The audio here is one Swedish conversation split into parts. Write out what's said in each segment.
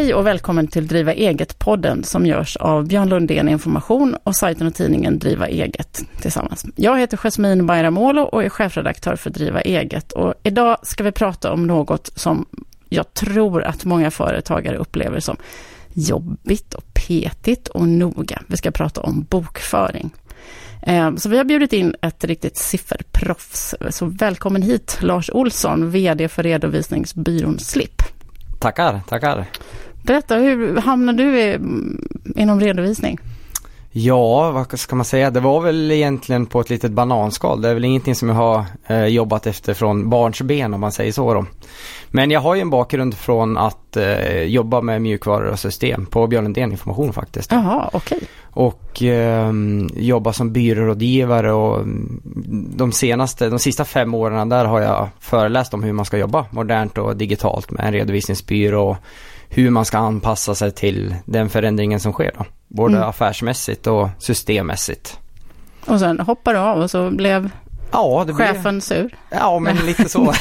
Hej och välkommen till Driva eget-podden som görs av Björn Lundén Information och sajten och tidningen Driva eget tillsammans. Jag heter Jasmine Bayramolo och är chefredaktör för Driva eget och idag ska vi prata om något som jag tror att många företagare upplever som jobbigt och petigt och noga. Vi ska prata om bokföring. Eh, så vi har bjudit in ett riktigt sifferproffs. Så välkommen hit Lars Olsson, VD för redovisningsbyrån Slip. Tackar, tackar. Berätta, hur hamnade du i, inom redovisning? Ja, vad ska man säga? Det var väl egentligen på ett litet bananskal. Det är väl ingenting som jag har eh, jobbat efter från barnsben om man säger så då. Men jag har ju en bakgrund från att eh, jobba med mjukvaror och system på Björn Lundén Information faktiskt. Jaha, okej. Okay. Och eh, jobba som byrårådgivare och de senaste, de sista fem åren där har jag föreläst om hur man ska jobba modernt och digitalt med en redovisningsbyrå hur man ska anpassa sig till den förändringen som sker då. Både mm. affärsmässigt och systemmässigt. Och sen hoppar du av och så blev ja, det chefen blev... sur? Ja, men lite så.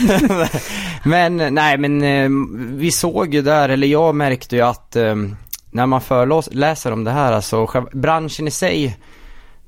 men nej, men eh, vi såg ju där, eller jag märkte ju att eh, när man föreläser om det här, alltså branschen i sig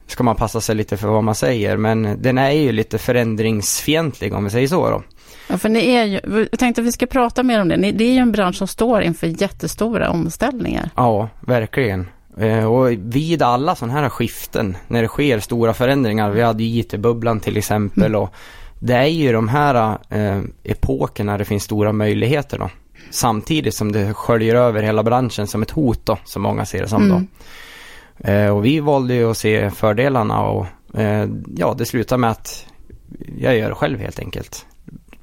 ska man passa sig lite för vad man säger, men den är ju lite förändringsfientlig om vi säger så då. Ja, för ni är ju, jag tänkte att vi ska prata mer om det. Det är ju en bransch som står inför jättestora omställningar. Ja, verkligen. Eh, och vid alla sådana här skiften, när det sker stora förändringar, vi hade IT-bubblan till exempel mm. och det är ju de här eh, epokerna det finns stora möjligheter då. Samtidigt som det sköljer över hela branschen som ett hot då, som många ser det som mm. då. Eh, och vi valde ju att se fördelarna och eh, ja, det slutar med att jag gör det själv helt enkelt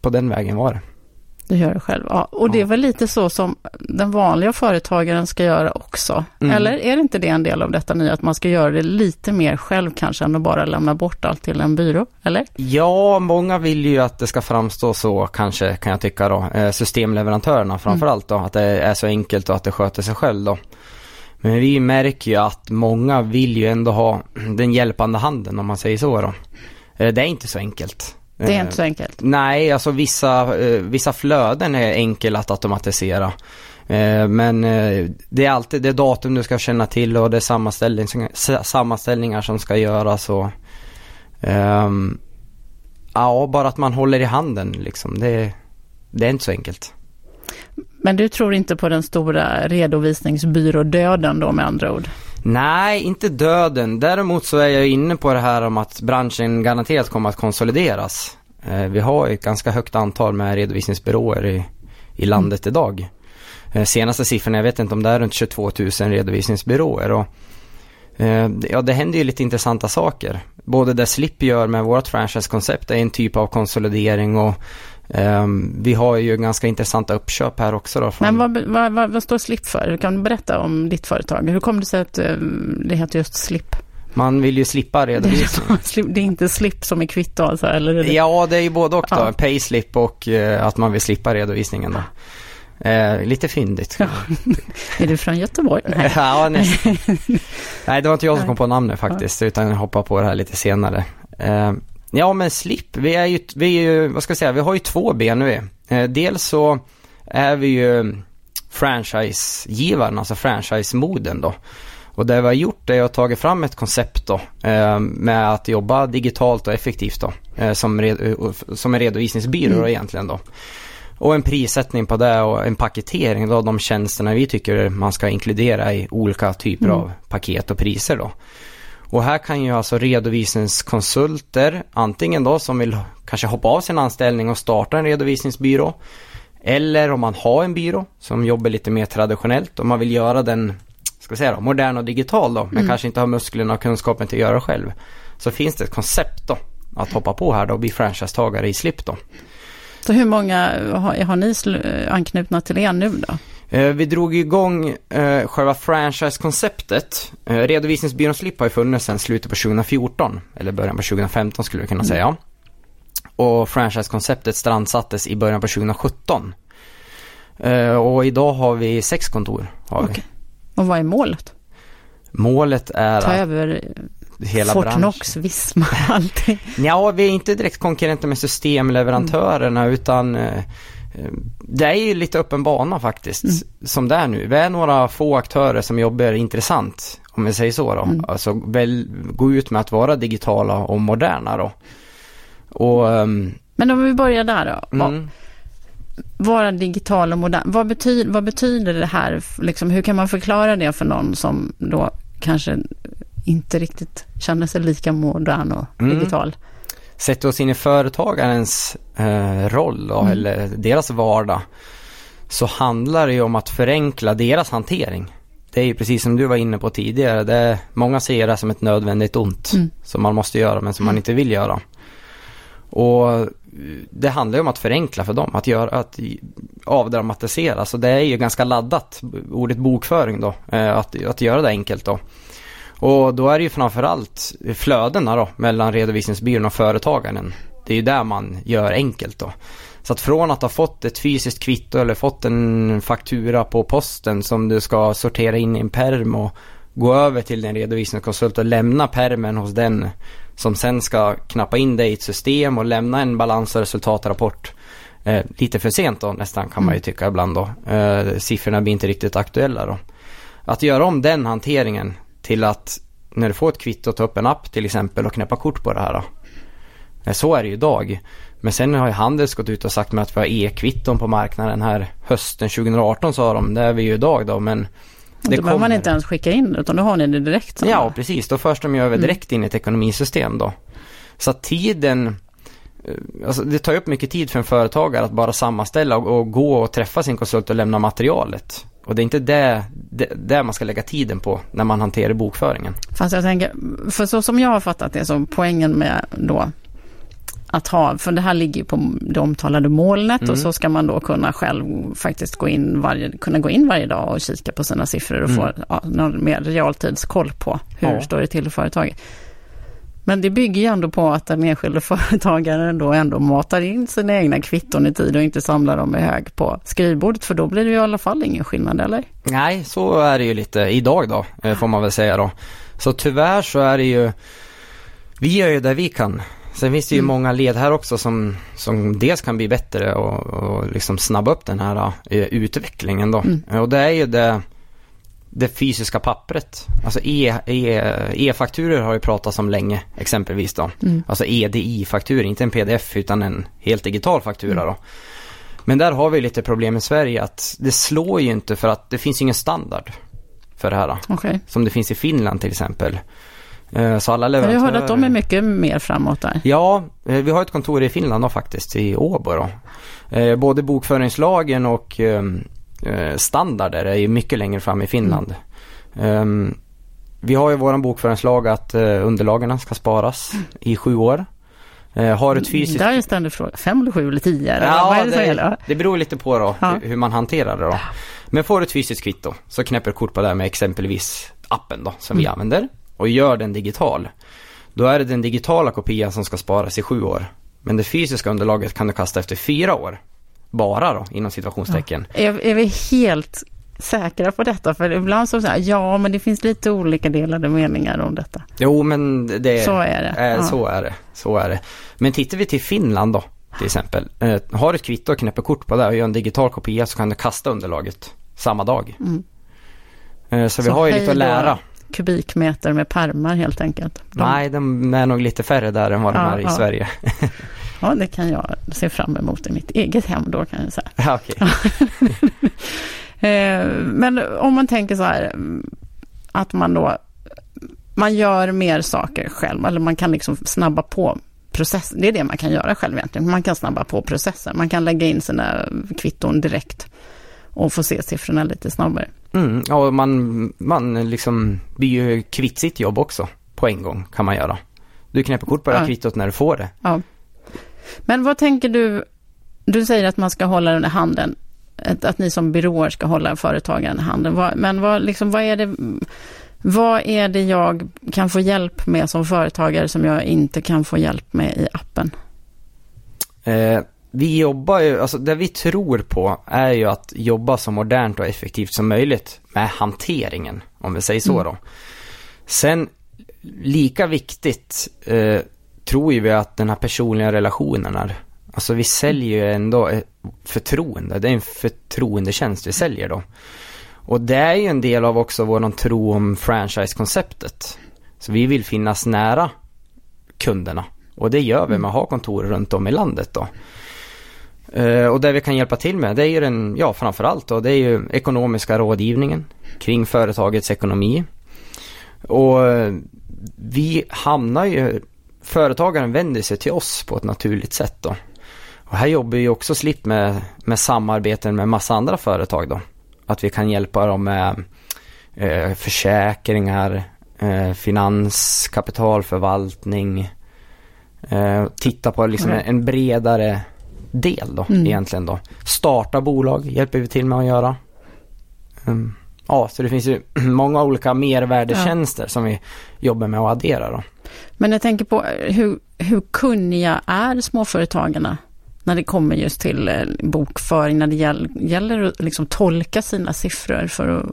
på den vägen var det. Du gör det själv, ja. Och det är väl lite så som den vanliga företagaren ska göra också. Mm. Eller är det inte det en del av detta nya, att man ska göra det lite mer själv kanske än att bara lämna bort allt till en byrå, eller? Ja, många vill ju att det ska framstå så kanske, kan jag tycka då. Eh, systemleverantörerna framförallt mm. då, att det är så enkelt och att det sköter sig själv då. Men vi märker ju att många vill ju ändå ha den hjälpande handen om man säger så då. Eh, det är inte så enkelt. Det är inte så enkelt. Nej, alltså vissa, eh, vissa flöden är enkelt att automatisera. Eh, men eh, det är alltid det datum du ska känna till och det är sammanställningar, sammanställningar som ska göras och um, Ja, bara att man håller i handen liksom. Det, det är inte så enkelt. Men du tror inte på den stora redovisningsbyrådöden då med andra ord? Nej, inte döden. Däremot så är jag inne på det här om att branschen garanterat kommer att konsolideras. Eh, vi har ett ganska högt antal med redovisningsbyråer i, i landet mm. idag. Eh, senaste siffrorna, jag vet inte om det är runt 22 000 redovisningsbyråer. Och, eh, ja, det händer ju lite intressanta saker. Både det Slip gör med vårt franchise-koncept är en typ av konsolidering och vi har ju ganska intressanta uppköp här också då. Från... Men vad, vad, vad, vad står Slip för? Kan du berätta om ditt företag? Hur kommer det sig att um, det heter just Slip? Man vill ju slippa redovisning. Det är inte slip som är kvitto alltså? Eller det? Ja, det är ju både och då. Ja. Payslip och uh, att man vill slippa redovisningen då. Uh, lite fyndigt. Är du från Göteborg? Nej. ja, nästan. Nej, det var inte jag som kom på namnet faktiskt, utan jag hoppade på det här lite senare. Uh, Ja men slip, vi är ju, vi är ju, vad ska jag säga, vi har ju två ben nu. Eh, dels så är vi ju franchisegivaren, alltså franchise-moden då. Och det vi har gjort är att ta fram ett koncept då eh, med att jobba digitalt och effektivt då. Eh, som, red, som en redovisningsbyrå mm. egentligen då. Och en prissättning på det och en paketering av de tjänsterna vi tycker man ska inkludera i olika typer mm. av paket och priser då. Och här kan ju alltså redovisningskonsulter, antingen då som vill kanske hoppa av sin anställning och starta en redovisningsbyrå. Eller om man har en byrå som jobbar lite mer traditionellt och man vill göra den, ska säga då, modern och digital då, men mm. kanske inte har musklerna och kunskapen till att göra själv. Så finns det ett koncept då att hoppa på här då och bli franchisetagare i Slip då. Så hur många har, har ni anknutna till er nu då? Eh, vi drog igång eh, själva franchise-konceptet. Eh, redovisningsbyrån Slip har ju funnits sedan slutet på 2014, eller början på 2015 skulle vi kunna mm. säga. Och franchise-konceptet strandsattes i början på 2017. Eh, och idag har vi sex kontor. Har okay. Och vad är målet? Målet är Ta över hela Fortnox, Visma, allting. Ja, vi är inte direkt konkurrenter med systemleverantörerna mm. utan eh, det är ju lite öppen bana faktiskt, Mm. som det är nu. Vi är några få aktörer som jobbar intressant, om vi säger så då. Mm. Alltså väl, gå ut med att vara digitala och moderna då. Och, ehm, Men om vi börjar där då. Mm, Vara digital och modern. Vad betyder, vad betyder det här? Liksom, hur kan man förklara det för någon som då kanske inte riktigt känner sig lika modern och Mm. Sätter oss in i företagarens eh, roll då, Mm. eller deras vardag. Så handlar det ju om att förenkla deras hantering. Det är ju precis som du var inne på tidigare. Det är, många ser det som ett nödvändigt ont Mm. som man måste göra men som man inte vill göra. Och det handlar ju om att förenkla för dem, att, göra, att avdramatisera. Så det är ju ganska laddat, ordet bokföring då, eh, att, att göra det enkelt då. Och då är det ju framförallt flödena då mellan redovisningsbyrån och företagaren. Det är ju där man gör enkelt då. Så att från att ha fått ett fysiskt kvitto eller fått en faktura på posten som du ska sortera in i en perm och gå över till din redovisningskonsult och lämna permen hos den som sen ska knappa in det i ett system och lämna en balans och resultatrapport. Eh, lite för sent då nästan kan man ju tycka ibland då. Eh, siffrorna blir inte riktigt aktuella då. Att göra om den hanteringen till att när du får ett kvitto ta upp en app till exempel och knäppa kort på det här. Då. Eh, Så är det ju idag. Men sen har ju Handels gått ut och sagt med att vi har e-kvitton på marknaden här hösten 2018 sa de. Det är vi ju idag då men Det då behöver man inte ens skicka in utan då har ni det direkt. Ja, precis. Då förs de ju över Mm. direkt in i ett ekonomisystem då. Så att tiden, eh, alltså det tar ju upp mycket tid för en företagare att bara sammanställa och, och gå och träffa sin konsult och lämna materialet. Och det är inte det, det, det man ska lägga tiden på när man hanterar bokföringen. Fast jag tänker, för så som jag har fattat det så poängen med då att ha, för det här ligger ju på det omtalade molnet Mm. och så ska man då kunna själv faktiskt gå in varje, kunna gå in varje dag och kika på sina siffror och Mm. få ja, någon mer realtidskoll på hur Ja. står det till i företaget. Men det bygger ju ändå på att den enskilde företagaren då ändå matar in sina egna kvitton i tid och inte samlar dem i hög på skrivbordet för då blir det ju i alla fall ingen skillnad eller? Nej, så är det ju lite idag då, eh, får man väl säga då. Så tyvärr så är det ju, vi gör ju det vi kan. Sen finns det ju Mm. många led här också som, som dels kan bli bättre och, och liksom snabba upp den här eh, utvecklingen då. Mm. Och det är ju det, det fysiska pappret. Alltså e, e, e-fakturor har ju pratats om länge exempelvis då. Mm. Alltså EDI-fakturor, inte en pdf utan en helt digital faktura då. Men där har vi lite problem i Sverige att det slår ju inte för att det finns ingen standard för det här. Okej. Som det finns i Finland till exempel. Eh, Så alla leverantörer... jag hörde att de är mycket mer framåt där. Ja, eh, vi har ett kontor i Finland då faktiskt, i Åbo då. Eh, Både bokföringslagen och ehm, eh, standarder är ju mycket längre fram i Finland. Ehm, Vi har ju våran bokföringslag att eh, underlagen ska sparas i sju år. Eh, Har ett fysiskt... Det är en ständig fråga. Fem eller sju eller tio? Eller vad är det gäller? det, det beror lite på då Ja. hur, man hanterar det då. Men får du ett fysiskt kvitto så knäpper du kort på det med exempelvis appen då som vi Mm. använder och gör den digital. Då är det den digitala kopian som ska sparas i sju år. Men det fysiska underlaget kan du kasta efter fyra år. Bara då, inom situationstecken. Är, är vi helt säkra på detta? För ibland så säger ja men det finns lite olika delade meningar om detta. Jo, men det... Så är det. Eh, Ja. Så är det. Så är det. Men tittar vi till Finland då, till exempel. Eh, har du ett kvitto och knäpper kort på det och gör en digital kopia så kan du kasta underlaget samma dag. Mm. Eh, så vi Så har ju lite att lära. Kubikmeter med pärmar helt enkelt. De, Nej, de är nog lite färre där än vad de Ja, är i ja. Sverige. Ja, det kan jag se fram emot i mitt eget hem då kan jag säga. Ja, okej. Eh, men om man tänker så här att man då man gör mer saker själv eller man kan liksom snabba på processen. Det är det man kan göra själv egentligen. Man kan snabba på processen. Man kan lägga in sina kvitton direkt och få se siffrorna lite snabbare. Mm, och man, man liksom blir ju kvitt sitt jobb också på en gång kan man göra. Du knäpper kort på det här Ja. kvittot när du får det. Ja. Men vad tänker du? Du säger att man ska hålla den i handen. Att, att ni som byråer ska hålla företagaren i handen. Vad, men vad, liksom, vad, är det, vad är det jag kan få hjälp med som företagare som jag inte kan få hjälp med i appen? Eh, vi jobbar ju, alltså det vi tror på är ju att jobba så modernt och effektivt som möjligt med hanteringen, om vi säger så Mm. då. Sen, lika viktigt eh, tror ju vi att den här personliga relationen är. Alltså vi säljer ju ändå eh, förtroende. Det är en förtroendetjänst vi säljer då. Och det är ju en del av också vår tro om franchise-konceptet. Så vi vill finnas nära kunderna. Och det gör vi med att ha kontor runt om i landet då. Eh, och det vi kan hjälpa till med det är ju den, ja framförallt då, det är ju ekonomiska rådgivningen kring företagets ekonomi. Och eh, vi hamnar ju, företagaren vänder sig till oss på ett naturligt sätt då. Och här jobbar ju också Slip med, med samarbeten med massa andra företag då. Att vi kan hjälpa dem med uh, försäkringar, finans, kapitalförvaltning, titta på liksom en, en bredare del då mm. egentligen då. Starta bolag hjälper vi till med att göra. Um, ja, så det finns ju många olika mervärdetjänster ja. som vi jobbar med att addera då. Men jag tänker på hur, hur kunniga är småföretagarna när det kommer just till eh, bokföring, när det gäller, gäller att liksom tolka sina siffror för att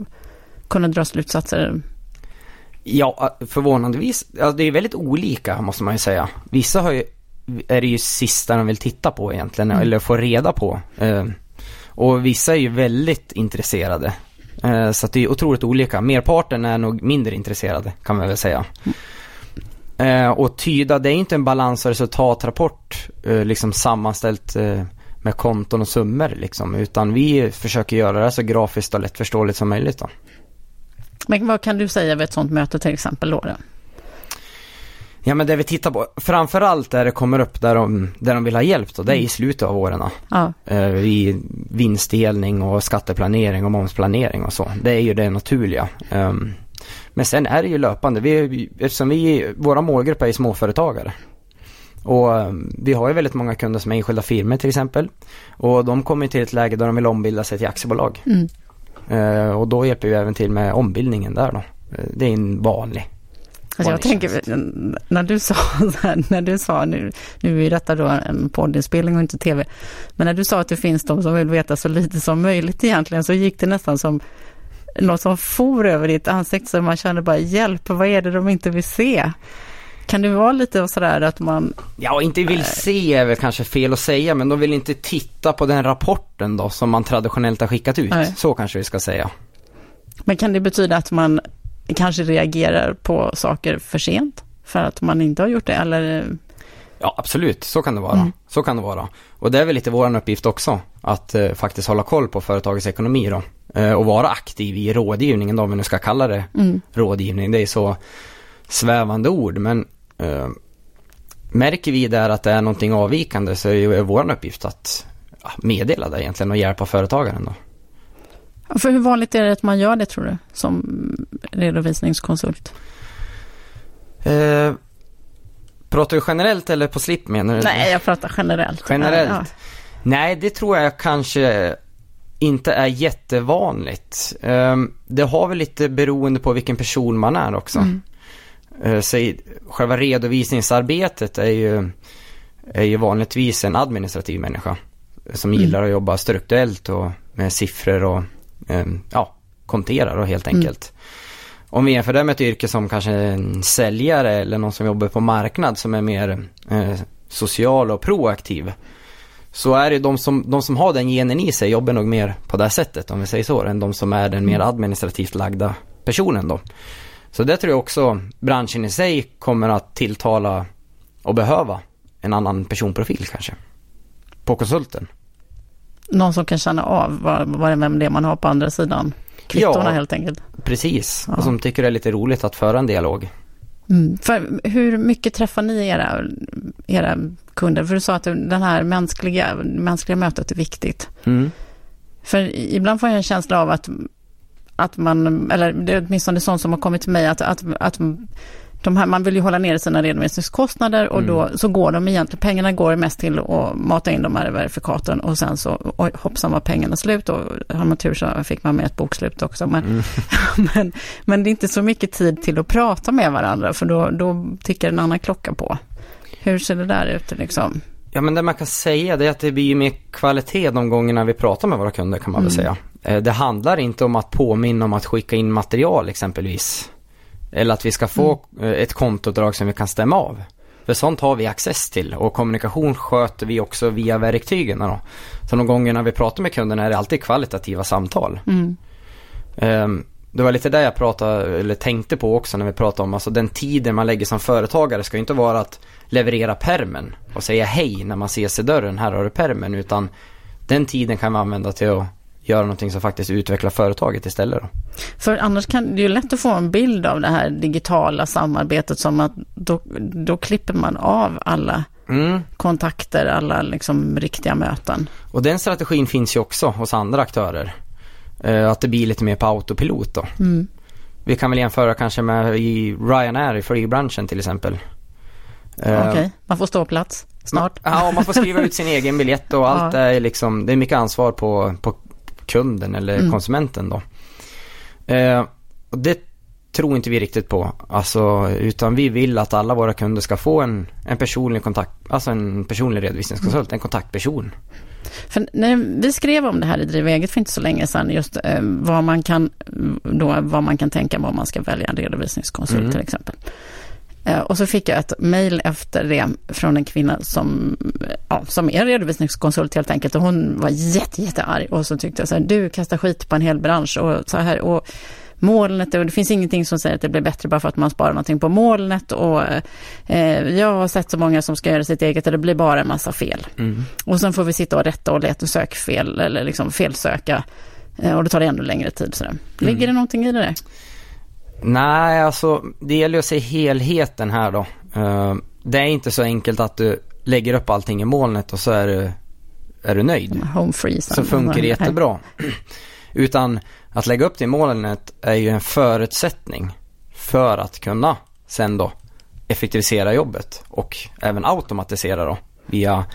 kunna dra slutsatser? Ja, förvånandevis. Ja, det är väldigt olika måste man ju säga. Vissa har ju är det ju sista de vill titta på egentligen, mm. eller få reda på. Eh, och vissa är ju väldigt intresserade. Eh, så att det är otroligt olika. Merparten är nog mindre intresserade kan man väl säga. Mm. och tyda, det är inte en balans och resultatrapport liksom sammanställt med konton och summor liksom. Utan vi försöker göra det så grafiskt och lättförståeligt som möjligt då. Men vad kan du säga vid ett sånt möte till exempel då? då? Ja men det vi tittar på, framförallt där det kommer upp där de, där de vill ha hjälp då, det är i mm. slutet av åren. Ja. Uh, I vinstdelning och skatteplanering och momsplanering och så. Det är ju det naturliga. Um, men sen är det ju löpande, vi, eftersom vi, våra målgrupp är småföretagare. Och um, vi har ju väldigt många kunder som är enskilda firmor till exempel. Och de kommer till ett läge där de vill ombilda sig till aktiebolag. Mm. Uh, och då hjälper vi även till med ombildningen där då. Uh, det är en vanlig Alltså jag tänker, när du sa, här, när du sa, nu, nu är detta då en poddinspelning och inte tv, men när du sa att det finns de som vill veta så lite som möjligt egentligen, så gick det nästan som något som for över ditt ansikte, så man kände bara hjälp, vad är det de inte vill se? Kan det vara lite sådär att man... Ja, inte vill se är väl kanske fel att säga, men de vill inte titta på den rapporten då som man traditionellt har skickat ut. Nej. Så kanske vi ska säga. Men kan det betyda att man kanske reagerar på saker för sent för att man inte har gjort det eller? Ja absolut, så kan det vara. Mm. Så kan det vara. Och det är väl lite vår uppgift också att eh, faktiskt hålla koll på företagets ekonomi då. Eh, och vara aktiv i rådgivningen då, om vi nu ska kalla det mm. rådgivning. Det är så svävande ord men eh, märker vi där att det är någonting avvikande så är det vår uppgift att ja, meddela det egentligen och hjälpa företagaren då. För hur vanligt är det att man gör det tror du, som redovisningskonsult? Eh, pratar du generellt eller på slip menar du? Nej, jag pratar generellt. Generellt? Ja. Nej, det tror jag kanske inte är jättevanligt. Eh, det har väl lite beroende på vilken person man är också. Mm. Eh, så själva redovisningsarbetet är ju, är ju vanligtvis en administrativ människa som mm. gillar att jobba strukturellt och med siffror och Ehm, ja, konterar då helt mm. enkelt. Mm. Om vi jämför det med ett yrke som kanske en säljare eller någon som jobbar på marknad som är mer eh, social och proaktiv. Så är det de som, de som har den genen i sig jobbar nog mer på det sättet om vi säger så, än de som är den mer administrativt lagda personen då. Så det tror jag också branschen i sig kommer att tilltala och behöva en annan personprofil kanske. På konsulten någon som kan känna av vad, vad, vem det är man har på andra sidan kvittona ja, helt enkelt. Precis, ja. och som tycker det är lite roligt att föra en dialog. Mm. För hur mycket träffar ni era, era kunder? För du sa att det här mänskliga, mänskliga mötet är viktigt. Mm. För ibland får jag en känsla av att, att man, eller det är åtminstone sånt som har kommit till mig, att, att, att de här, man vill ju hålla nere sina redovisningskostnader och då mm. så går de egentligen, pengarna går mest till att mata in de här verifikaten och sen så oj, hoppsan var pengarna slut och har man tur så fick man med ett bokslut också. Men, mm. men, men, det är inte så mycket tid till att prata med varandra för då, då tickar en annan klocka på. Hur ser det där ut liksom? Ja men det man kan säga det är att det blir mer kvalitet de gångerna vi pratar med våra kunder kan man väl mm. säga. Eh, det handlar inte om att påminna om att skicka in material exempelvis. Eller att vi ska få mm. ett kontoutdrag som vi kan stämma av. För sånt har vi access till och kommunikation sköter vi också via verktygen. Då. Så de gångerna vi pratar med kunderna är det alltid kvalitativa samtal. Mm. Um, det var lite det jag pratade, eller tänkte på också när vi pratade om, alltså den tiden man lägger som företagare ska inte vara att leverera permen och säga hej när man ses i dörren, här har du permen, utan den tiden kan man använda till att göra någonting som faktiskt utvecklar företaget istället. Då. För annars kan det ju lätt att få en bild av det här digitala samarbetet som att då, då klipper man av alla mm. kontakter, alla liksom riktiga möten. Och den strategin finns ju också hos andra aktörer. Eh, att det blir lite mer på autopilot då. Mm. Vi kan väl jämföra kanske med i Ryanair i flygbranschen till exempel. Eh, Okej, okay. man får stå plats snart. Ja, man får skriva ut sin egen biljett och allt ja. är liksom, det är mycket ansvar på, på kunden eller mm. konsumenten då. Eh, och det tror inte vi riktigt på. Alltså, utan vi vill att alla våra kunder ska få en, en personlig kontakt, alltså en personlig redovisningskonsult, en kontaktperson. För när vi skrev om det här i Driv eget för inte så länge sedan, just eh, vad, man kan, då, vad man kan tänka om man ska välja en redovisningskonsult mm. till exempel. Eh, och så fick jag ett mejl efter det från en kvinna som, ja, som är redovisningskonsult helt enkelt. Och hon var jätte, jättearg. Och så tyckte jag så här, du kastar skit på en hel bransch och så här. Och molnet och det finns ingenting som säger att det blir bättre bara för att man sparar någonting på molnet. Och eh, jag har sett så många som ska göra sitt eget och det blir bara en massa fel. Mm. Och sen får vi sitta och rätta och leta sökfel eller liksom felsöka. Eh, och det tar det ännu längre tid. Sådär. Ligger mm. det någonting i det där? Nej, alltså det gäller att se helheten här då. Uh, det är inte så enkelt att du lägger upp allting i molnet och så är du, är du nöjd. Home freeze. Så funkar det jättebra. Utan att lägga upp det i molnet är ju en förutsättning för att kunna sen då effektivisera jobbet och även automatisera då via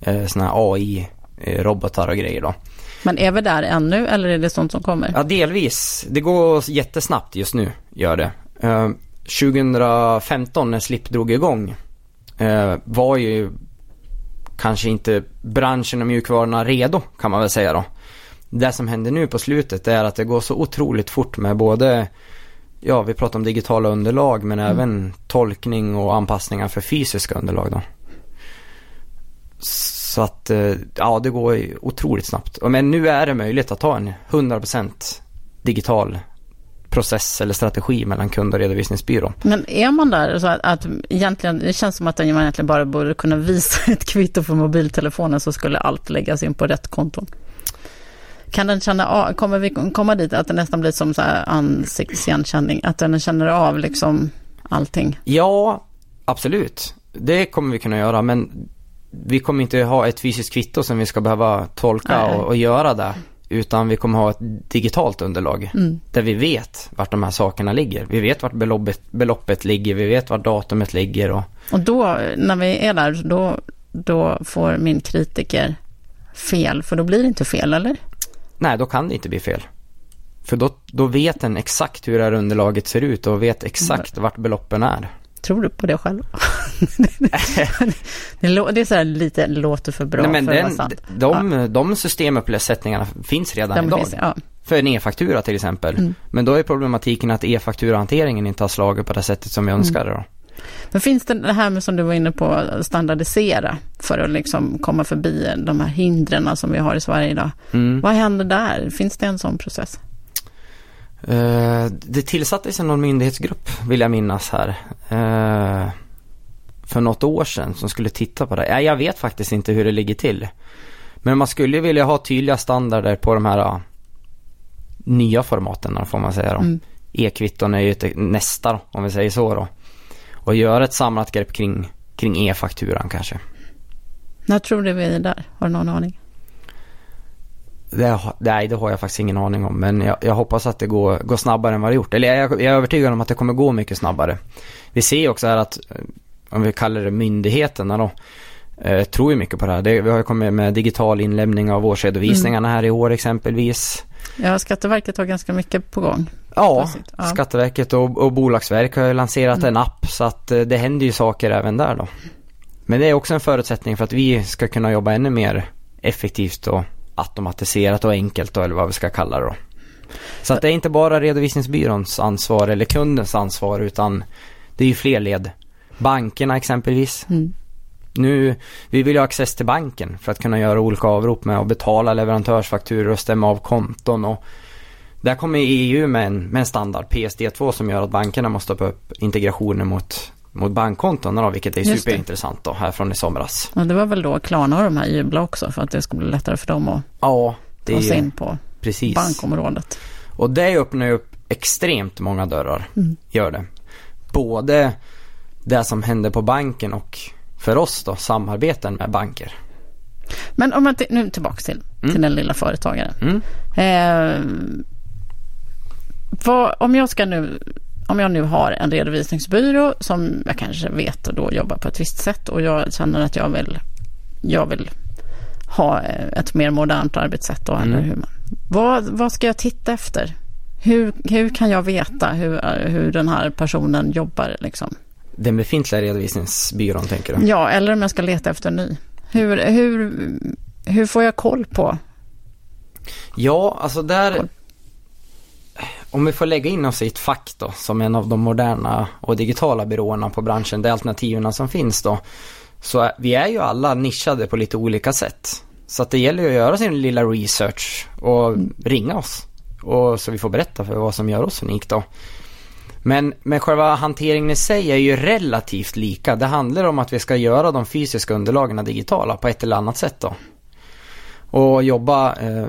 eh, sådana här AI-robotar och grejer då. Men är vi där ännu eller är det sånt som kommer? Ja, delvis. Det går jättesnabbt just nu, gör det. Uh, 2015 när Slip drog igång uh, var ju kanske inte branschen och mjukvarorna redo kan man väl säga då. Det som händer nu på slutet är att det går så otroligt fort med både Ja, vi pratar om digitala underlag men mm. även tolkning och anpassningar för fysiska underlag då. Så att, eh, ja det går otroligt snabbt. Men nu är det möjligt att ha en 100% digital process eller strategi mellan kund och redovisningsbyrå. Men är man där så att, att egentligen, det känns som att man egentligen bara borde kunna visa ett kvitto på mobiltelefonen så skulle allt läggas in på rätt konton? Kan den känna kommer vi komma dit att det nästan blir som så här ansiktsigenkänning, att den känner av liksom allting? Ja, absolut. Det kommer vi kunna göra, men vi kommer inte ha ett fysiskt kvitto som vi ska behöva tolka och, och, göra det. Utan vi kommer ha ett digitalt underlag mm. där vi vet vart de här sakerna ligger. Vi vet vart beloppet, beloppet ligger, vi vet vart datumet ligger. Och, och då, när vi är där, då, då får min kritiker fel, för då blir det inte fel, eller? Nej, då kan det inte bli fel. För då, då vet den exakt hur det här underlaget ser ut och vet exakt mm. vart beloppen är. Tror du på det själv? det, är så här lite, låter för bra Nej, men för den, att vara sant. De, ja. de systemuppsättningarna finns redan de idag. Finns, ja. För en e-faktura till exempel. Mm. Men då är problematiken att e-fakturahanteringen inte har slagit på det sättet som vi mm. önskar. Då. Men finns det det här med som du var inne på, standardisera för att liksom komma förbi de här hindren som vi har i Sverige idag. Mm. Vad händer där? Finns det en sån process? Uh, det tillsattes någon myndighetsgrupp, vill jag minnas här. Uh, för något år sedan som skulle titta på det. Ja, jag vet faktiskt inte hur det ligger till. Men man skulle vilja ha tydliga standarder på de här nya formaten får man säga då. Mm. E-kvitton är ju ett, nästa då, om vi säger så då. Och göra ett samlat grepp kring, kring e-fakturan kanske. När tror du vi är där? Har du någon aning? Det, nej, det har jag faktiskt ingen aning om. Men jag, jag hoppas att det går, går snabbare än vad det gjort. Eller jag, jag är övertygad om att det kommer gå mycket snabbare. Vi ser också här att, eh, om vi kallar det myndigheterna då, eh, tror ju mycket på det här. Det, vi har ju kommit med digital inlämning av årsredovisningarna mm. här i år exempelvis. Ja, Skatteverket har ganska mycket på gång. Ja, ja. Skatteverket och, och Bolagsverk har ju lanserat mm. en app så att eh, det händer ju saker även där då. Men det är också en förutsättning för att vi ska kunna jobba ännu mer effektivt och automatiserat och enkelt då, eller vad vi ska kalla det då. Så att det är inte bara redovisningsbyråns ansvar eller kundens ansvar utan det är ju fler led Bankerna exempelvis. Mm. Nu, vi vill ju ha access till banken för att kunna göra olika avrop med att betala leverantörsfakturor och stämma av konton och där kommer EU med en, med en standard PSD2 som gör att bankerna måste ta upp integrationer mot, mot bankkonton då, vilket är Just superintressant då här från i somras. Och det var väl då Klarna och de här jubla också för att det skulle bli lättare för dem att Ja, det ta sig in på precis. bankområdet. Och det öppnar ju upp extremt många dörrar, Mm. gör det. Både det som händer på banken och för oss då, samarbeten med banker. Men om man t- nu tillbaka till, Mm. till den lilla företagaren. Mm. Eh, vad, om jag ska nu om jag nu har en redovisningsbyrå som jag kanske vet och då jobbar på ett visst sätt och jag känner att jag vill, jag vill ha eh, ett mer modernt arbetssätt då, eller Mm. hur man, vad, vad ska jag titta efter? Hur, hur kan jag veta hur, hur den här personen jobbar liksom? Den befintliga redovisningsbyrån tänker du? Ja, eller om jag ska leta efter en ny. Hur, hur, hur får jag koll på? Ja, alltså där... Om vi får lägga in oss i ett fack då, som en av de moderna och digitala byråerna på branschen, de alternativen som finns då. Så vi är ju alla nischade på lite olika sätt. Så att det gäller ju att göra sin lilla research och ringa oss. Och så vi får berätta för vad som gör oss unik då. Men, men själva hanteringen i sig är ju relativt lika. Det handlar om att vi ska göra de fysiska underlagen digitala på ett eller annat sätt då. Och jobba eh,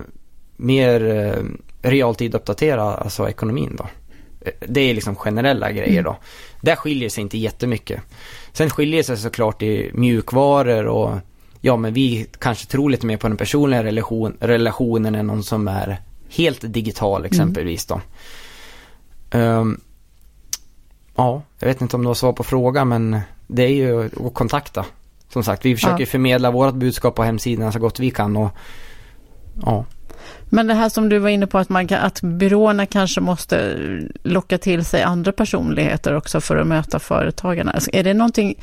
mer eh, realtid uppdatera alltså ekonomin då. Det är liksom generella grejer då. Där skiljer sig inte jättemycket. Sen skiljer sig såklart i mjukvaror och ja men vi kanske tror lite mer på den personliga relation, relationen än någon som är helt digital exempelvis då. Ehm, ja, jag vet inte om du har svar på frågan men det är ju att kontakta. Som sagt, vi försöker Ja. förmedla vårt budskap på hemsidan så gott vi kan och ja. Men det här som du var inne på att, man kan, att byråerna kanske måste locka till sig andra personligheter också för att möta företagarna. Alltså, är, det någonting,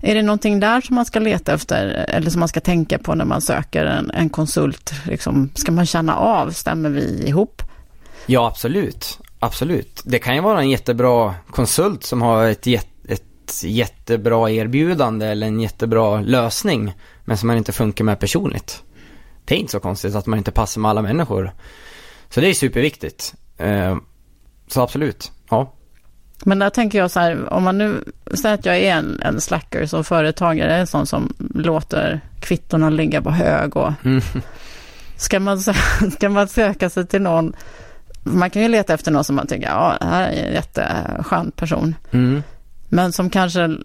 är det någonting där som man ska leta efter eller som man ska tänka på när man söker en, en konsult? Liksom, ska man känna av, stämmer vi ihop? Ja, absolut. Absolut. Det kan ju vara en jättebra konsult som har ett, ett jättebra erbjudande eller en jättebra lösning men som man inte funkar med personligt. Det är inte så konstigt att man inte passar med alla människor. Så det är superviktigt. Eh, så absolut, ja. Men där tänker jag så här, om man nu säger att jag är en, en slacker som företagare, en sån som låter kvittorna ligga på hög och Mm. Ska man, ska man söka sig till någon, man kan ju leta efter någon som man tycker, ja, här är en jätteskön person, Mm. men som kanske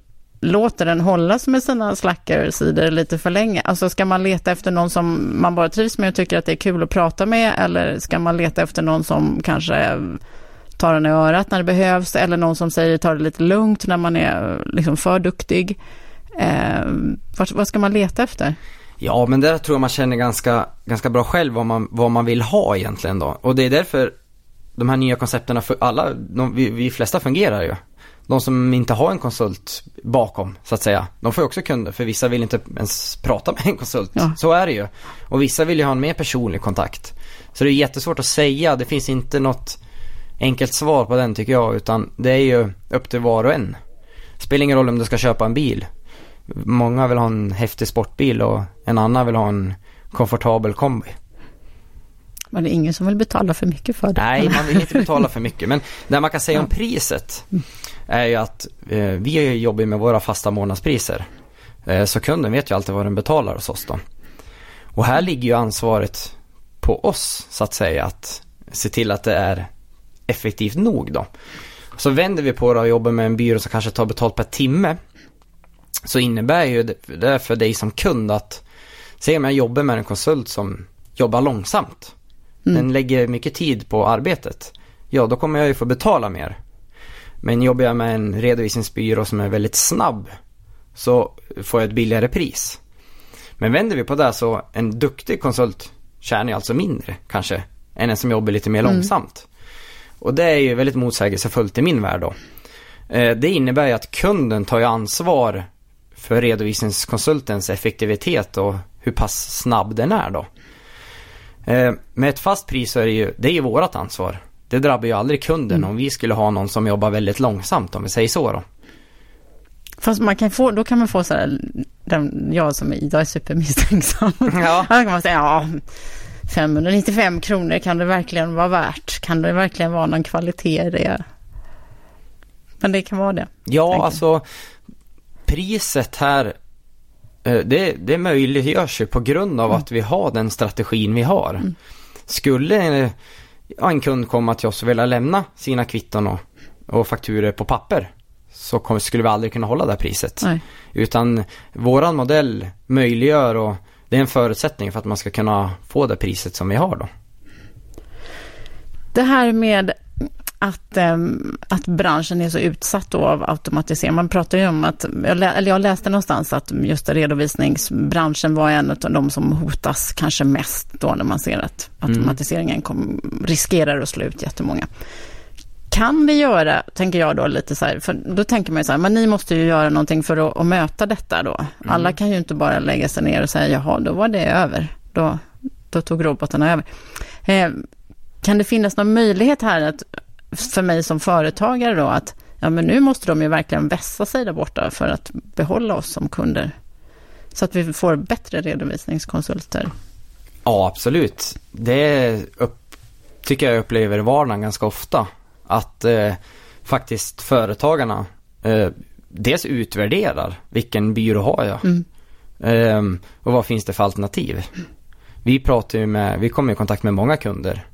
låter den hållas med sina slackersidor lite för länge. Alltså ska man leta efter någon som man bara trivs med och tycker att det är kul att prata med, eller ska man leta efter någon som kanske tar en i örat när det behövs, eller någon som säger ta det lite lugnt när man är liksom för duktig. Eh, vad, vad ska man leta efter? Ja, men där tror jag man känner ganska, ganska bra själv vad man, vad man vill ha egentligen då. Och det är därför de här nya koncepterna, för alla, de, vi, vi flesta fungerar ju. De som inte har en konsult bakom, så att säga, de får ju också kunder, för vissa vill inte ens prata med en konsult. Ja. Så är det ju. Och vissa vill ju ha en mer personlig kontakt. Så det är jättesvårt att säga, det finns inte något enkelt svar på den tycker jag, utan det är ju upp till var och en. Spelar ingen roll om du ska köpa en bil. Många vill ha en häftig sportbil och en annan vill ha en komfortabel kombi. Men det är ingen som vill betala för mycket för det. Nej, man vill inte betala för mycket. Men det man kan säga om priset är ju att eh, vi jobbar med våra fasta månadspriser. Eh, så kunden vet ju alltid vad den betalar hos oss då. Och här ligger ju ansvaret på oss så att säga att se till att det är effektivt nog då. Så vänder vi på det och jobbar med en byrå som kanske tar betalt per timme. Så innebär ju det för dig som kund att se om jag jobbar med en konsult som jobbar långsamt. Den lägger mycket tid på arbetet. Ja, då kommer jag ju få betala mer. Men jobbar jag med en redovisningsbyrå som är väldigt snabb så får jag ett billigare pris. Men vänder vi på det så en duktig konsult tjänar alltså mindre kanske än en som jobbar lite mer långsamt. Och det är ju väldigt motsägelsefullt i min värld då. Eh, Det innebär ju att kunden tar ju ansvar för redovisningskonsultens effektivitet och hur pass snabb den är då. Eh, Med ett fast pris så är det ju, det är ju vårat ansvar. Det drabbar ju aldrig kunden om vi skulle ha någon som jobbar väldigt långsamt om vi säger så då. Fast man kan få, då kan man få så här, den, jag som är, jag är supermisstänksam. Ja. Då kan man säga, ja, 595 kronor kan det verkligen vara värt? Kan det verkligen vara någon kvalitet i det? Men det kan vara det. Ja, alltså priset här, eh, det, det möjliggörs ju på grund av Mm. att vi har den strategin vi har. Skulle eh, en kund komma till oss och vilja lämna sina kvitton och, och fakturer på papper så kom, skulle vi aldrig kunna hålla det här priset. Nej. Utan våran modell möjliggör och det är en förutsättning för att man ska kunna få det priset som vi har då. Det här med att, ehm, att branschen är så utsatt då av automatisering. Man pratar ju om att, eller jag läste någonstans att just redovisningsbranschen var en av de som hotas kanske mest då när man ser att automatiseringen kom, riskerar att slå ut jättemånga. Kan vi göra, tänker jag då lite så här, för då tänker man ju så här, men ni måste ju göra någonting för att, att möta detta då. Alla kan ju inte bara lägga sig ner och säga, jaha, då var det över. Då, då tog robotarna över. Eh, kan det finnas någon möjlighet här att, för mig som företagare då, att ja, men nu måste de ju verkligen vässa sig där borta för att behålla oss som kunder. Så att vi får bättre redovisningskonsulter. Ja, absolut. Det upp, tycker jag upplever i vardagen ganska ofta. Att eh, faktiskt företagarna eh, dels utvärderar vilken byrå har jag Mm. Ehm, och vad finns det för alternativ. Vi pratar ju med, vi kommer i kontakt med många kunder.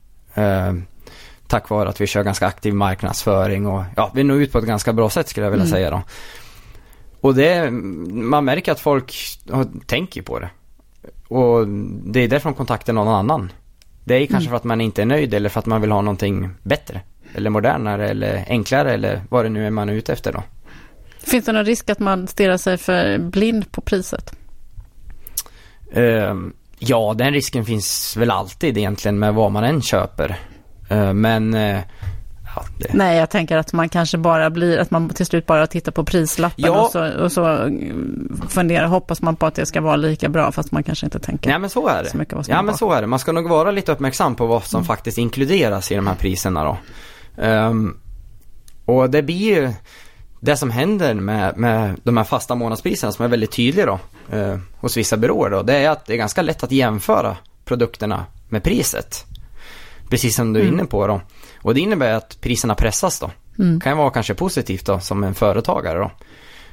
Tack vare att vi kör ganska aktiv marknadsföring och ja, vi når ut på ett ganska bra sätt skulle jag vilja Mm. säga då. Och det, man märker att folk tänker på det. Och det är därför de kontaktar någon annan. Det är kanske Mm. för att man inte är nöjd eller för att man vill ha någonting bättre. Eller modernare eller enklare eller vad det nu är man är ute efter då. Finns det någon risk att man stirrar sig för blind på priset? Ehm, ja, den risken finns väl alltid egentligen med vad man än köper. Ehm, men eh, ja, det, Nej, jag tänker att man kanske bara blir, att man till slut bara tittar på prislappen Ja. och så, och så mm, funderar, hoppas man på att det ska vara lika bra fast man kanske inte tänker ja men så är så det. mycket vad som Ja men så är det. Man ska nog vara lite uppmärksam på vad som Mm. faktiskt inkluderas i de här priserna då. Ehm, och det blir ju det som händer med, med de här fasta månadspriserna som är väldigt tydliga då eh, hos vissa byråer då. Det är att det är ganska lätt att jämföra produkterna med priset. Precis som du är Mm. inne på då. Och det innebär att priserna pressas då. Mm. kan vara kanske positivt då som en företagare då.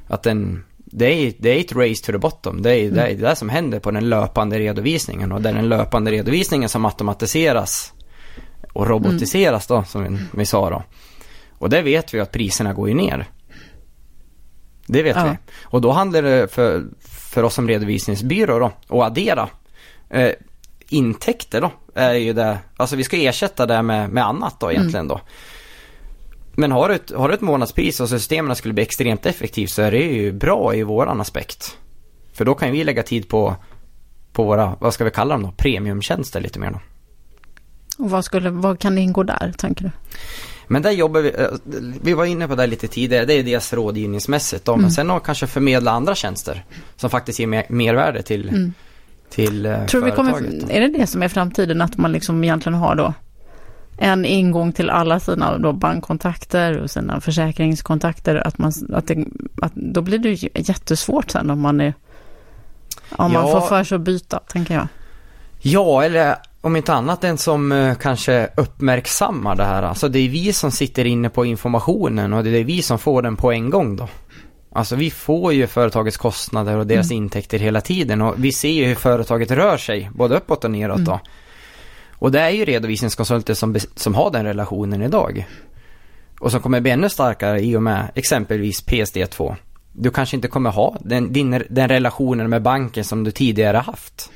Att den, det är, det är ett race to the bottom. Det är, det är det som händer på den löpande redovisningen och det är den löpande redovisningen som automatiseras och robotiseras då som vi, vi sa då. Och det vet vi att priserna går ju ner. Det vet Ja. vi. Och då handlar det för, för oss som redovisningsbyrå då att addera eh, intäkter då är ju det, alltså vi ska ersätta det med, med annat då egentligen då. Men har du, ett, har du ett månadspris och systemen skulle bli extremt effektivt så är det ju bra i våran aspekt. För då kan vi lägga tid på, på våra, vad ska vi kalla dem då, premiumtjänster lite mer då. Och vad, skulle, vad kan ingå där, tänker du? Men där jobbar vi, eh, vi var inne på det lite tidigare, det är dels rådgivningsmässigt då, men Mm. sen har kanske förmedla andra tjänster som faktiskt ger mer, mervärde till, Mm. Till eh, Tror vi kommer, är det det som är framtiden, att man liksom egentligen har då en ingång till alla sina då bankkontakter och sina försäkringskontakter, att man, att det, att då blir det ju jättesvårt sen om man är, om man Ja. får för sig att byta, tänker jag. Ja, eller om inte annat den som eh, kanske uppmärksammar det här. Alltså det är vi som sitter inne på informationen och det är vi som får den på en gång då. Alltså vi får ju företagets kostnader och deras intäkter hela tiden och vi ser ju hur företaget rör sig, både uppåt och neråt då. Och det är ju redovisningskonsulter som, som har den relationen idag. Och som kommer bli ännu starkare i och med exempelvis PSD2. Du kanske inte kommer ha den, din, den relationen med banken som du tidigare haft.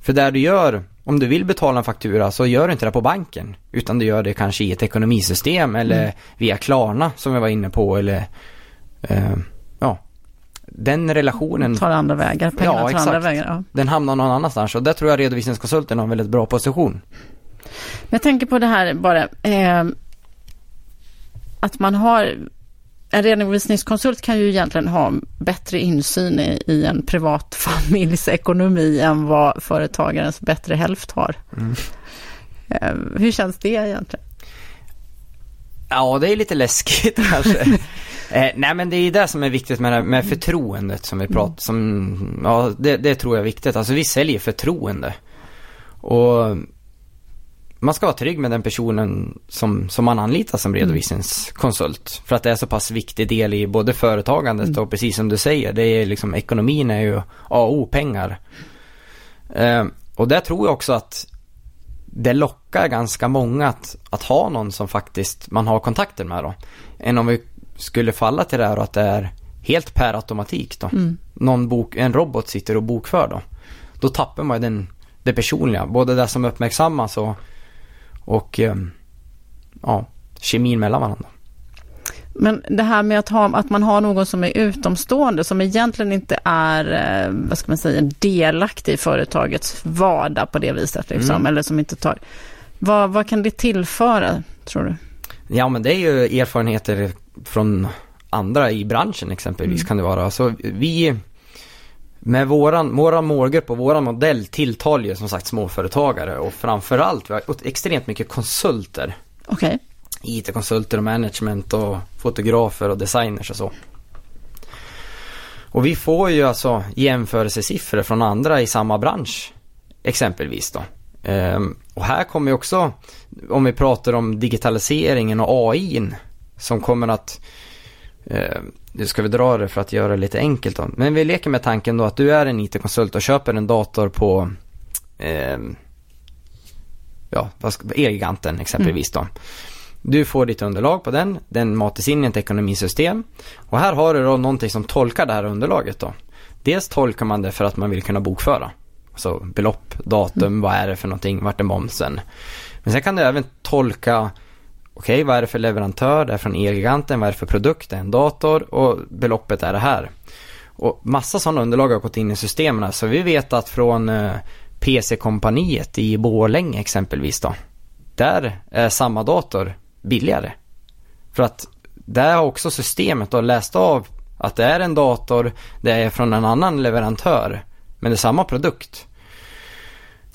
För där du gör, om du vill betala en faktura så gör du inte det på banken. Utan du gör det kanske i ett ekonomisystem eller via Klarna som vi var inne på eller eh, ja. Den relationen, Tar andra vägar, pengarna Ja, tar andra exakt. vägar. Ja. den hamnar någon annanstans och där tror jag redovisningskonsulten har en väldigt bra position. Men jag tänker på det här bara, eh, att man har, en redovisningskonsult kan ju egentligen ha bättre insyn i, i en privat familjs ekonomi än vad företagarens bättre hälft har. Eh, hur känns det egentligen? Ja, det är lite läskigt kanske. Eh, nej men det är det som är viktigt med, med förtroendet som vi Mm. pratar som, ja det, det tror jag är viktigt. Alltså vi säljer förtroende. Och man ska vara trygg med den personen som, som man anlitar som redovisningskonsult. För att det är så pass viktig del i både företagandet Mm. och precis som du säger, det är liksom ekonomin är ju A och O pengar. Eh, och där tror jag också att det lockar ganska många att, att ha någon som faktiskt man har kontakter med då. Än om vi skulle falla till det här och att det är helt per automatik då. Mm. Någon bok, en robot sitter och bokför då. Då tappar man ju den, det personliga, både det som uppmärksammas och, och ehm, ja, kemin mellan varandra. Men det här med att, ha, att man har någon som är utomstående, som egentligen inte är, eh, vad ska man säga, delaktig i företagets vardag på det viset, liksom, Mm. eller som inte tar... Vad, vad kan det tillföra, tror du? Ja men det är ju erfarenheter från andra i branschen exempelvis Mm. kan det vara. Så vi med våran, våran målgrupp och våran modell tilltalar ju som sagt småföretagare och framförallt vi har extremt mycket konsulter. Okej. IT-konsulter och management och fotografer och designers och så. Och vi får ju alltså jämförelsesiffror från andra i samma bransch exempelvis då. Ehm, och här kommer ju också, om vi pratar om digitaliseringen och AI som kommer att eh, nu ska vi dra det för att göra det lite enkelt då. Men vi leker med tanken då att du är en IT-konsult och köper en dator på ehm, ja, Elgiganten exempelvis då. Du får ditt underlag på den, den matas in i ett ekonomisystem och här har du då någonting som tolkar det här underlaget då. Dels tolkar man det för att man vill kunna bokföra. Alltså belopp, datum, vad är det för någonting, vart är momsen? Men sen kan du även tolka Okej, vad är det för leverantör? Det är från Elgiganten. Vad är det för produkt? Det är en dator och beloppet är det här. Och massa sådana underlag har gått in i systemen. Så vi vet att från eh, PC-kompaniet i Borlänge exempelvis då. Där är samma dator billigare. För att där har också systemet då läst av att det är en dator, det är från en annan leverantör. Men det är samma produkt.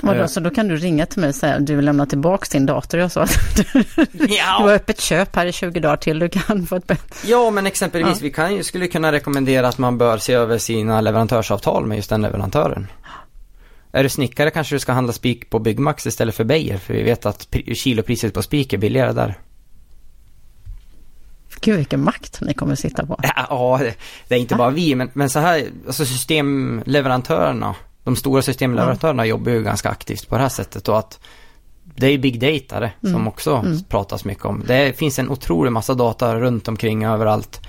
Vadå, Eh. så då kan du ringa till mig och säga att du vill lämna tillbaka din dator. Jag sa att du, du har öppet köp här i 20 dagar till. Du kan få ett bättre... Ja, men exempelvis Ja. vi kan, ju- skulle kunna rekommendera att man bör se över sina leverantörsavtal med just den leverantören. Är du snickare kanske du ska handla spik på Byggmax istället för Beijer, för vi vet att pri- kilopriset på spik är billigare där. Gud vilken makt ni kommer sitta på. Ja, det, det är inte bara vi, men, men så här, alltså systemleverantörerna, de stora systemleverantörerna jobbar ju ganska aktivt på det här sättet och att det är big data det, som Mm. också Mm. pratas mycket om. Det finns en otrolig massa data runt omkring överallt.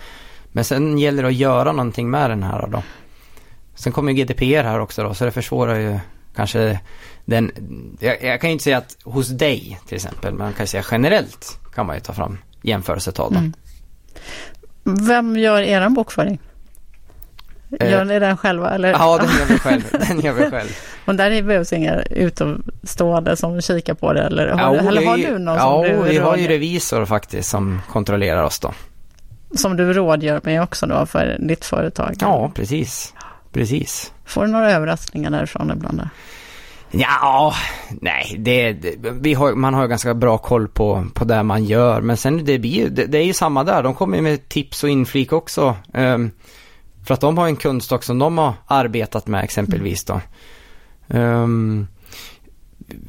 Men sen gäller det att göra någonting med den här då. Sen kommer ju GDPR här också då, så det försvårar ju kanske den, jag, jag kan ju inte säga att hos dig till exempel, men man kan säga generellt kan man ju ta fram jämförelsetal då. Mm. Vem gör er bokföring? Eh, Gör ni den själva? Eller? Ja, den gör vi själv. Den gör vi själv. Och där behövs inga utomstående som kikar på det? Eller har, Ja, du, eller har du någon ja, som, du vi har ju revisor faktiskt som kontrollerar oss då. som du rådgör med också då för ditt företag? Ja, precis. Precis. Får du några överraskningar därifrån ibland? Då? Ja, nej, det, det, vi har, man har ju ganska bra koll på, på det man gör. Men sen det blir det, det är ju samma där. De kommer med tips och inflik också. ehm, för att de har en kundstock som de har arbetat med exempelvis då. Ehm,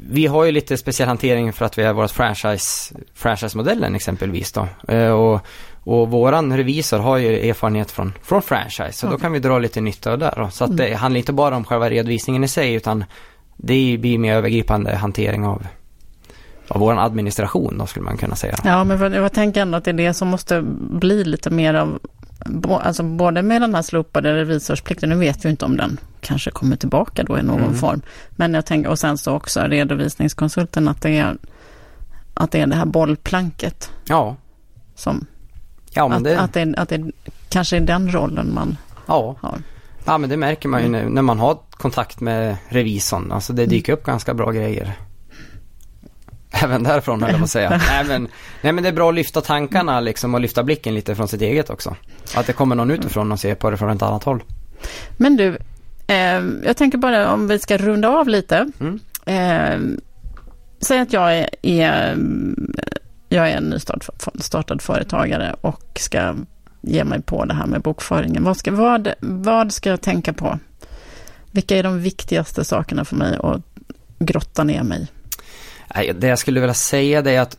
vi har ju lite speciell hantering för att vi är vårt franchise, franchise-modellen exempelvis då. Eh, och, och våran revisor har ju erfarenhet från, från franchise, så då Okej. kan vi dra lite nytta av det då. Så att Mm. det handlar inte bara om själva redovisningen i sig, utan det blir mer övergripande hantering av, av våran administration då, skulle man kunna säga. Ja, men jag tänker ändå att det är det som måste bli lite mer av, alltså både med den här slopade revisorsplikten, nu vet vi inte om den kanske kommer tillbaka då i någon Mm. form, men jag tänker, och sen så också redovisningskonsulten, att det är, att det är det här bollplanket Ja, som, ja men att, det, att, det, att det kanske är den rollen man ja. har. ja men det märker man ju nu när man har kontakt med revisorn. Alltså det dyker upp ganska bra grejer. Även därifrån höll jag på att säga. nej, men, nej men det är bra att lyfta tankarna liksom och lyfta blicken lite från sitt eget också. Att det kommer någon utifrån och ser på det från ett annat håll. Men du, eh, jag tänker bara om vi ska runda av lite. Mm. Eh, säg att jag är, är, jag är en nystartad företagare och ska ge mig på det här med bokföringen. Vad ska, vad, vad ska jag tänka på? Vilka är de viktigaste sakerna för mig att grotta ner mig? Det jag skulle vilja säga det är att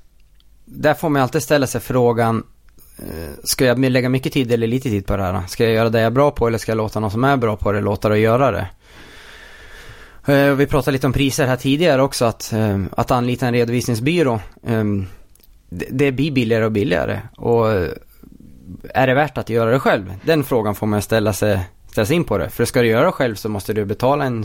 där får man alltid ställa sig frågan eh, Ska jag lägga mycket tid eller lite tid på det här? Ska jag göra det jag är bra på eller ska jag låta någon som är bra på det låta det göra det? Eh, vi pratade lite om priser här tidigare också att, eh, att anlita en redovisningsbyrå ehm, det blir billigare och billigare och är det värt att göra det själv? Den frågan får man ställa sig, sig in på det. För ska du göra själv så måste du betala en,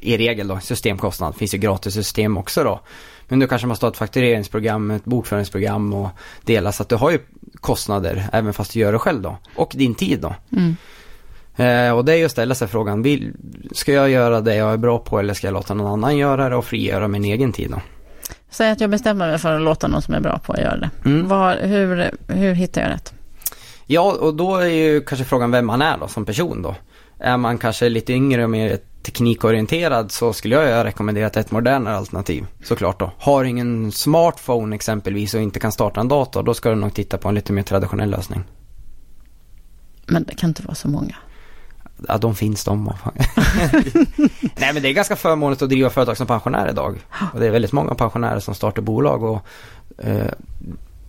i regel då, systemkostnad. Det finns ju gratis system också då. Men du kanske måste ha ett faktureringsprogram, ett bokföringsprogram och dela så att du har ju kostnader även fast du gör det själv då. Och din tid då. Mm. Eh, och det är ju att ställa sig frågan, vill, ska jag göra det jag är bra på eller ska jag låta någon annan göra det och frigöra min egen tid då? Säg att jag bestämmer mig för att låta någon som är bra på att göra det. Mm. Var, hur, hur hittar jag rätt? Ja, och då är ju kanske frågan vem man är då som person då. Är man kanske lite yngre och mer teknikorienterad så skulle jag rekommendera ett modernare alternativ såklart då. Har ingen smartphone exempelvis och inte kan starta en dator då ska du nog titta på en lite mer traditionell lösning. Men det kan inte vara så många. Ja, de finns de. Nej, men det är ganska förmånligt att driva företag som pensionär idag. Och det är väldigt många pensionärer som startar bolag och eh,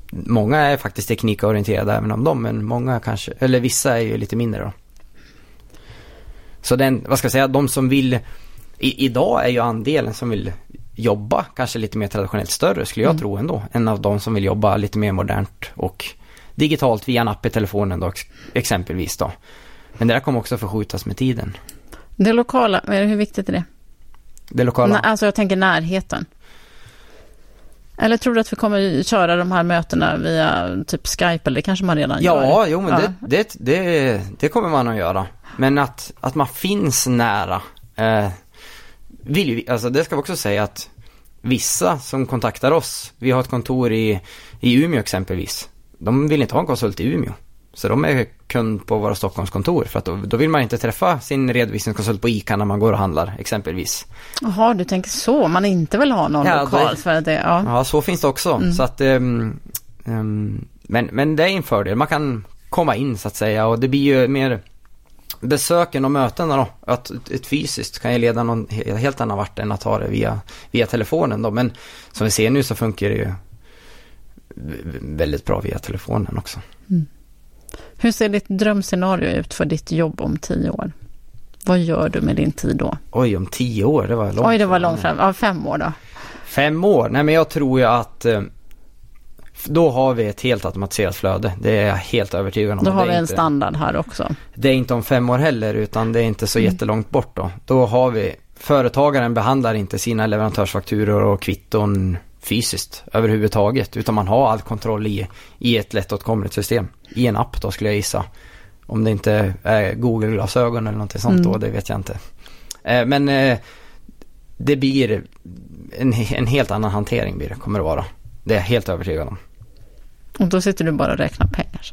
många är faktiskt teknikorienterade även om dem, men många kanske, eller vissa är ju lite mindre då. Så den, vad ska jag säga, de som vill, i, idag är ju andelen som vill jobba kanske lite mer traditionellt större skulle jag mm. tro ändå, än av de som vill jobba lite mer modernt och digitalt via en app i telefonen då exempelvis då. Men det där kommer också förskjutas med tiden. Det lokala, hur viktigt är det? Det lokala? Alltså jag tänker närheten. Eller tror du att vi kommer köra de här mötena via typ Skype eller det kanske man redan ja, gör? Jo men ja. Det, det, det, det, kommer man att göra. Men att, att man finns nära. Eh, vill ju, alltså det ska vi också säga att vissa som kontaktar oss, vi har ett kontor i, i Umeå exempelvis. De vill inte ha en konsult i Umeå. Så de är kund på våra Stockholmskontor för att då, då, vill man inte träffa sin redovisningskonsult på ICA när man går och handlar exempelvis. Jaha, du tänker så, man inte vill ha någon ja, lokalt för det, ja. ja. så finns det också. Mm. Så att, um, um, men, men det är en fördel, man kan komma in så att säga och det blir ju mer besöken och mötena då, att ett fysiskt kan ju leda någon helt annan vart än att ha det via, via telefonen då. Men som vi ser nu så funkar det ju väldigt bra via telefonen också. Mm. Hur ser ditt drömscenario ut för ditt jobb om tio år? Vad gör du med din tid då? Oj, om tio år, det var långt Oj, det var långt fram. Ja, fem år då? Fem år? Nej, men jag tror ju att eh, då har vi ett helt automatiserat flöde. Det är jag helt övertygad om. Då har vi en inte, standard här också. Det är inte om fem år heller, utan det är inte så mm. jättelångt bort då. Då har vi, företagaren behandlar inte sina leverantörsfakturor och kvitton fysiskt överhuvudtaget. Utan man har all kontroll i, i ett lättåtkomligt system. I en app då skulle jag gissa. Om det inte är Google-glasögon eller någonting sånt mm. då, det vet jag inte. Eh, men eh, det blir en, en helt annan hantering blir det, kommer det vara. Det är jag helt övertygad om. Och då sitter du bara och räknar pengar?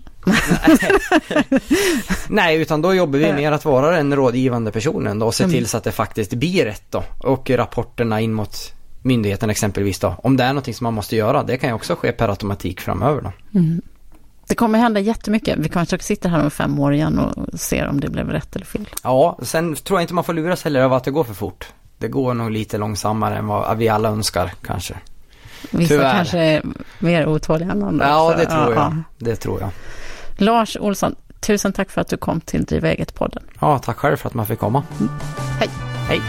Nej, utan då jobbar vi med att vara den rådgivande personen då och se mm. till så att det faktiskt blir rätt då. Och rapporterna in mot myndigheten exempelvis då. Om det är någonting som man måste göra, det kan ju också ske per automatik framöver då. Mm. Det kommer hända jättemycket. Vi kanske sitter här om fem år igen och ser om det blev rätt eller fel. Ja, sen tror jag inte man får luras heller av att det går för fort. Det går nog lite långsammare än vad vi alla önskar kanske. Vissa Tyvärr. kanske är mer otåliga än andra. Ja, det tror jag. Det tror jag. Lars Olsson, tusen tack för att du kom till Driva eget-podden. Ja, tack själv för att man fick komma. Mm. Hej. Hej.